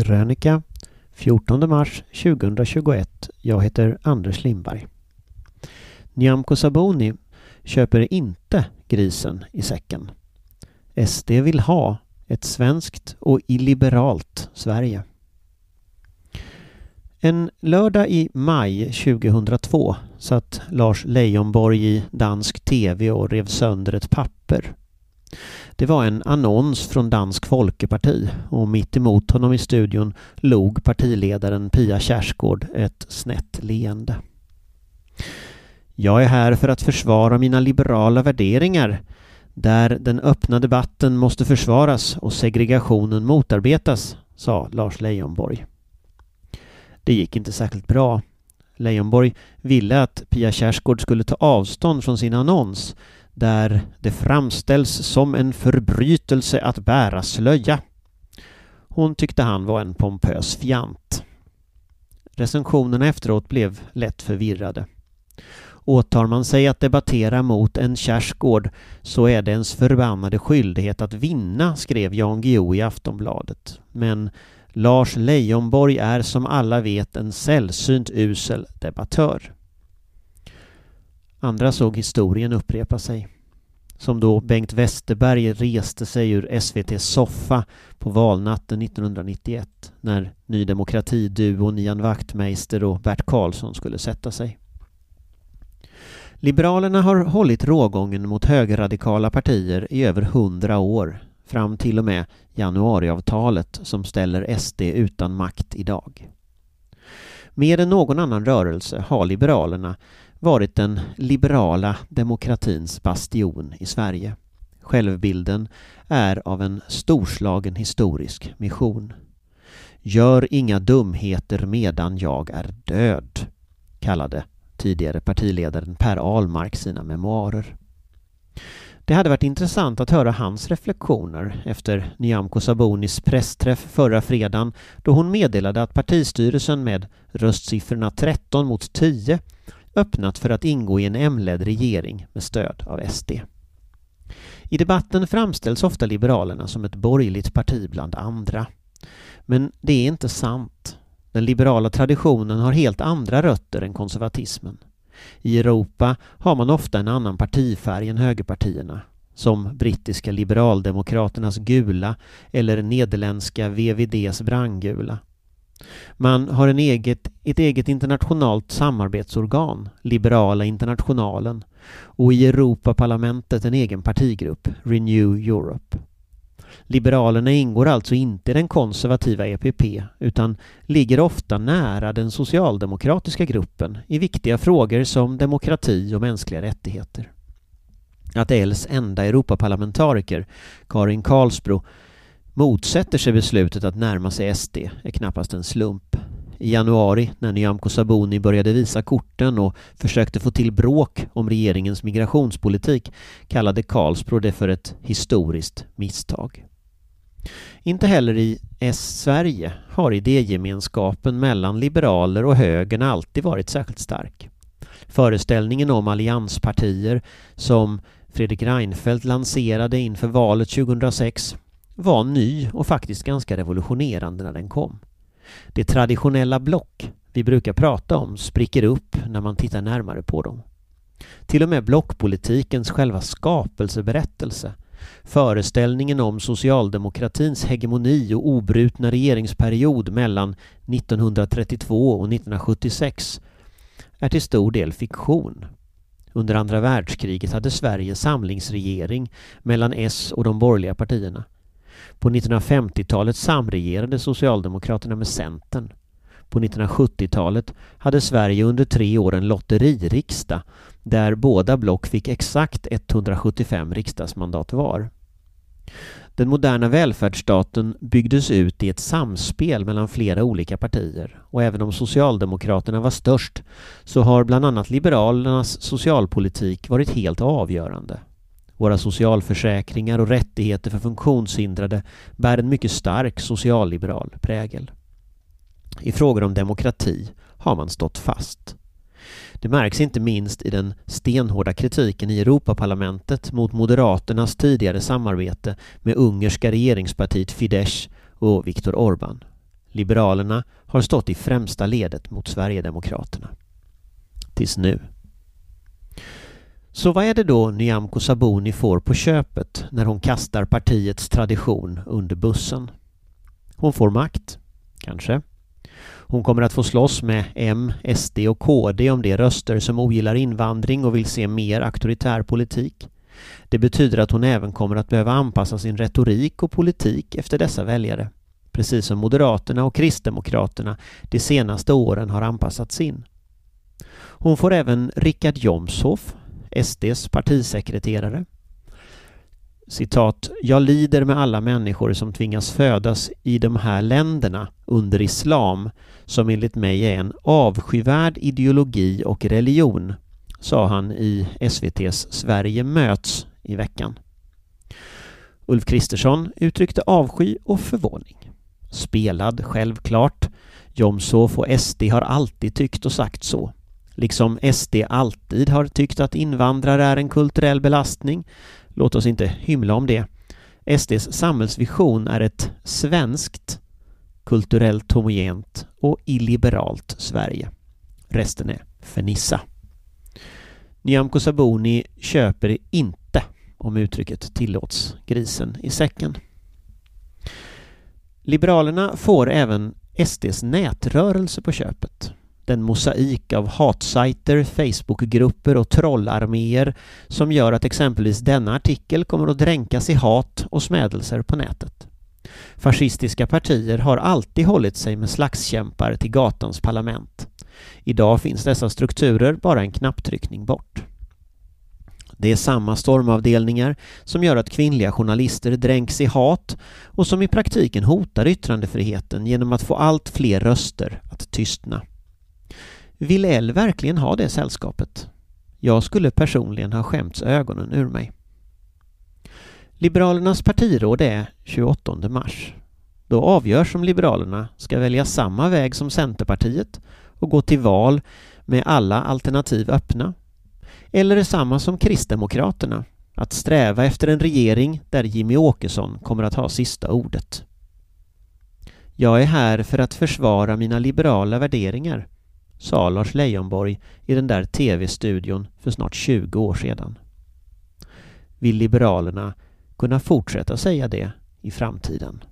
Krönika 14 mars 2021. Jag heter Anders Lindberg. Nyamko Sabuni köper inte grisen i säcken. SD vill ha ett svenskt och illiberalt Sverige. En lördag i maj 2002 satt Lars Leijonborg i dansk tv och rev sönder ett papper. Det var en annons från Dansk Folkeparti och mitt emot honom i studion log partiledaren Pia Kjaersgaard ett snett leende. Jag är här för att försvara mina liberala värderingar där den öppna debatten måste försvaras och segregationen motarbetas, sa Lars Leijonborg. Det gick inte särskilt bra. Leijonborg ville att Pia Kjaersgaard skulle ta avstånd från sin annons där det framställs som en förbrytelse att bära slöja. Hon tyckte han var en pompös fjant. Recensionerna efteråt blev lätt förvirrade. Åtar man sig att debattera mot en kärsgård så är det ens förbannade skyldighet att vinna, skrev Jan Guillou i Aftonbladet. Men Lars Leijonborg är som alla vet en sällsynt usel debattör. Andra såg historien upprepa sig. Som då Bengt Westerberg reste sig ur SVTs soffa på valnatten 1991 när Ny Demokrati-duon Ian Wachtmeister och Bert Karlsson skulle sätta sig. Liberalerna har hållit rågången mot högerradikala partier i över hundra år fram till och med januariavtalet som ställer SD utan makt idag. Mer än någon annan rörelse har Liberalerna varit den liberala demokratins bastion i Sverige. Självbilden är av en storslagen historisk mission. Gör inga dumheter medan jag är död, kallade tidigare partiledaren Per Ahlmark sina memoarer. Det hade varit intressant att höra hans reflektioner efter Nyamko Sabunis pressträff förra fredagen då hon meddelade att partistyrelsen med röstsiffrorna 13 mot 10 öppnat för att ingå i en M-ledd regering med stöd av SD. I debatten framställs ofta Liberalerna som ett borgerligt parti bland andra. Men det är inte sant. Den liberala traditionen har helt andra rötter än konservatismen. I Europa har man ofta en annan partifärg än högerpartierna, som brittiska liberaldemokraternas gula eller nederländska VVDs brandgula. Man har en eget, ett eget internationellt samarbetsorgan, Liberala internationalen, och i Europaparlamentet en egen partigrupp, Renew Europe. Liberalerna ingår alltså inte i den konservativa EPP utan ligger ofta nära den socialdemokratiska gruppen i viktiga frågor som demokrati och mänskliga rättigheter. Att Els enda Europaparlamentariker, Karin Karlsbro, motsätter sig beslutet att närma sig SD är knappast en slump. I januari när Nyamko Sabuni började visa korten och försökte få till bråk om regeringens migrationspolitik kallade Karlsbro det för ett historiskt misstag. Inte heller i S-Sverige har idégemenskapen mellan liberaler och högern alltid varit särskilt stark. Föreställningen om allianspartier som Fredrik Reinfeldt lanserade inför valet 2006 var ny och faktiskt ganska revolutionerande när den kom. Det traditionella block vi brukar prata om spricker upp när man tittar närmare på dem. Till och med blockpolitikens själva skapelseberättelse Föreställningen om socialdemokratins hegemoni och obrutna regeringsperiod mellan 1932 och 1976 är till stor del fiktion. Under andra världskriget hade Sverige samlingsregering mellan S och de borgerliga partierna. På 1950-talet samregerade Socialdemokraterna med Centern. På 1970-talet hade Sverige under tre år en lotteririksdag där båda block fick exakt 175 riksdagsmandat var. Den moderna välfärdsstaten byggdes ut i ett samspel mellan flera olika partier och även om Socialdemokraterna var störst så har bland annat Liberalernas socialpolitik varit helt avgörande. Våra socialförsäkringar och rättigheter för funktionshindrade bär en mycket stark socialliberal prägel. I frågor om demokrati har man stått fast. Det märks inte minst i den stenhårda kritiken i Europaparlamentet mot Moderaternas tidigare samarbete med ungerska regeringspartiet Fidesz och Viktor Orbán. Liberalerna har stått i främsta ledet mot Sverigedemokraterna. Tills nu. Så vad är det då Nyamko Sabuni får på köpet när hon kastar partiets tradition under bussen? Hon får makt, kanske. Hon kommer att få slåss med M, SD och KD om de röster som ogillar invandring och vill se mer auktoritär politik. Det betyder att hon även kommer att behöva anpassa sin retorik och politik efter dessa väljare. Precis som Moderaterna och Kristdemokraterna de senaste åren har anpassat sin. Hon får även Richard Jomshof, SDs partisekreterare. Citat, jag lider med alla människor som tvingas födas i de här länderna under islam som enligt mig är en avskyvärd ideologi och religion, sa han i SVTs Sverige möts i veckan. Ulf Kristersson uttryckte avsky och förvåning. Spelad, självklart. Jomshof och SD har alltid tyckt och sagt så. Liksom SD alltid har tyckt att invandrare är en kulturell belastning. Låt oss inte hymla om det. SDs samhällsvision är ett svenskt, kulturellt homogent och illiberalt Sverige. Resten är fernissa. Nyamko Sabuni köper inte, om uttrycket tillåts, grisen i säcken. Liberalerna får även SDs nätrörelse på köpet. Den mosaik av hatsajter, Facebookgrupper och trollarméer som gör att exempelvis denna artikel kommer att dränkas i hat och smädelser på nätet. Fascistiska partier har alltid hållit sig med slagskämpar till gatans parlament. Idag finns dessa strukturer bara en knapptryckning bort. Det är samma stormavdelningar som gör att kvinnliga journalister dränks i hat och som i praktiken hotar yttrandefriheten genom att få allt fler röster att tystna. Vill L verkligen ha det sällskapet? Jag skulle personligen ha skämts ögonen ur mig. Liberalernas partiråd är 28 mars. Då avgörs om Liberalerna ska välja samma väg som Centerpartiet och gå till val med alla alternativ öppna. Eller är samma som Kristdemokraterna, att sträva efter en regering där Jimmy Åkesson kommer att ha sista ordet. Jag är här för att försvara mina liberala värderingar, sa Lars Leijonborg i den där tv-studion för snart 20 år sedan. Vill Liberalerna kunna fortsätta säga det i framtiden?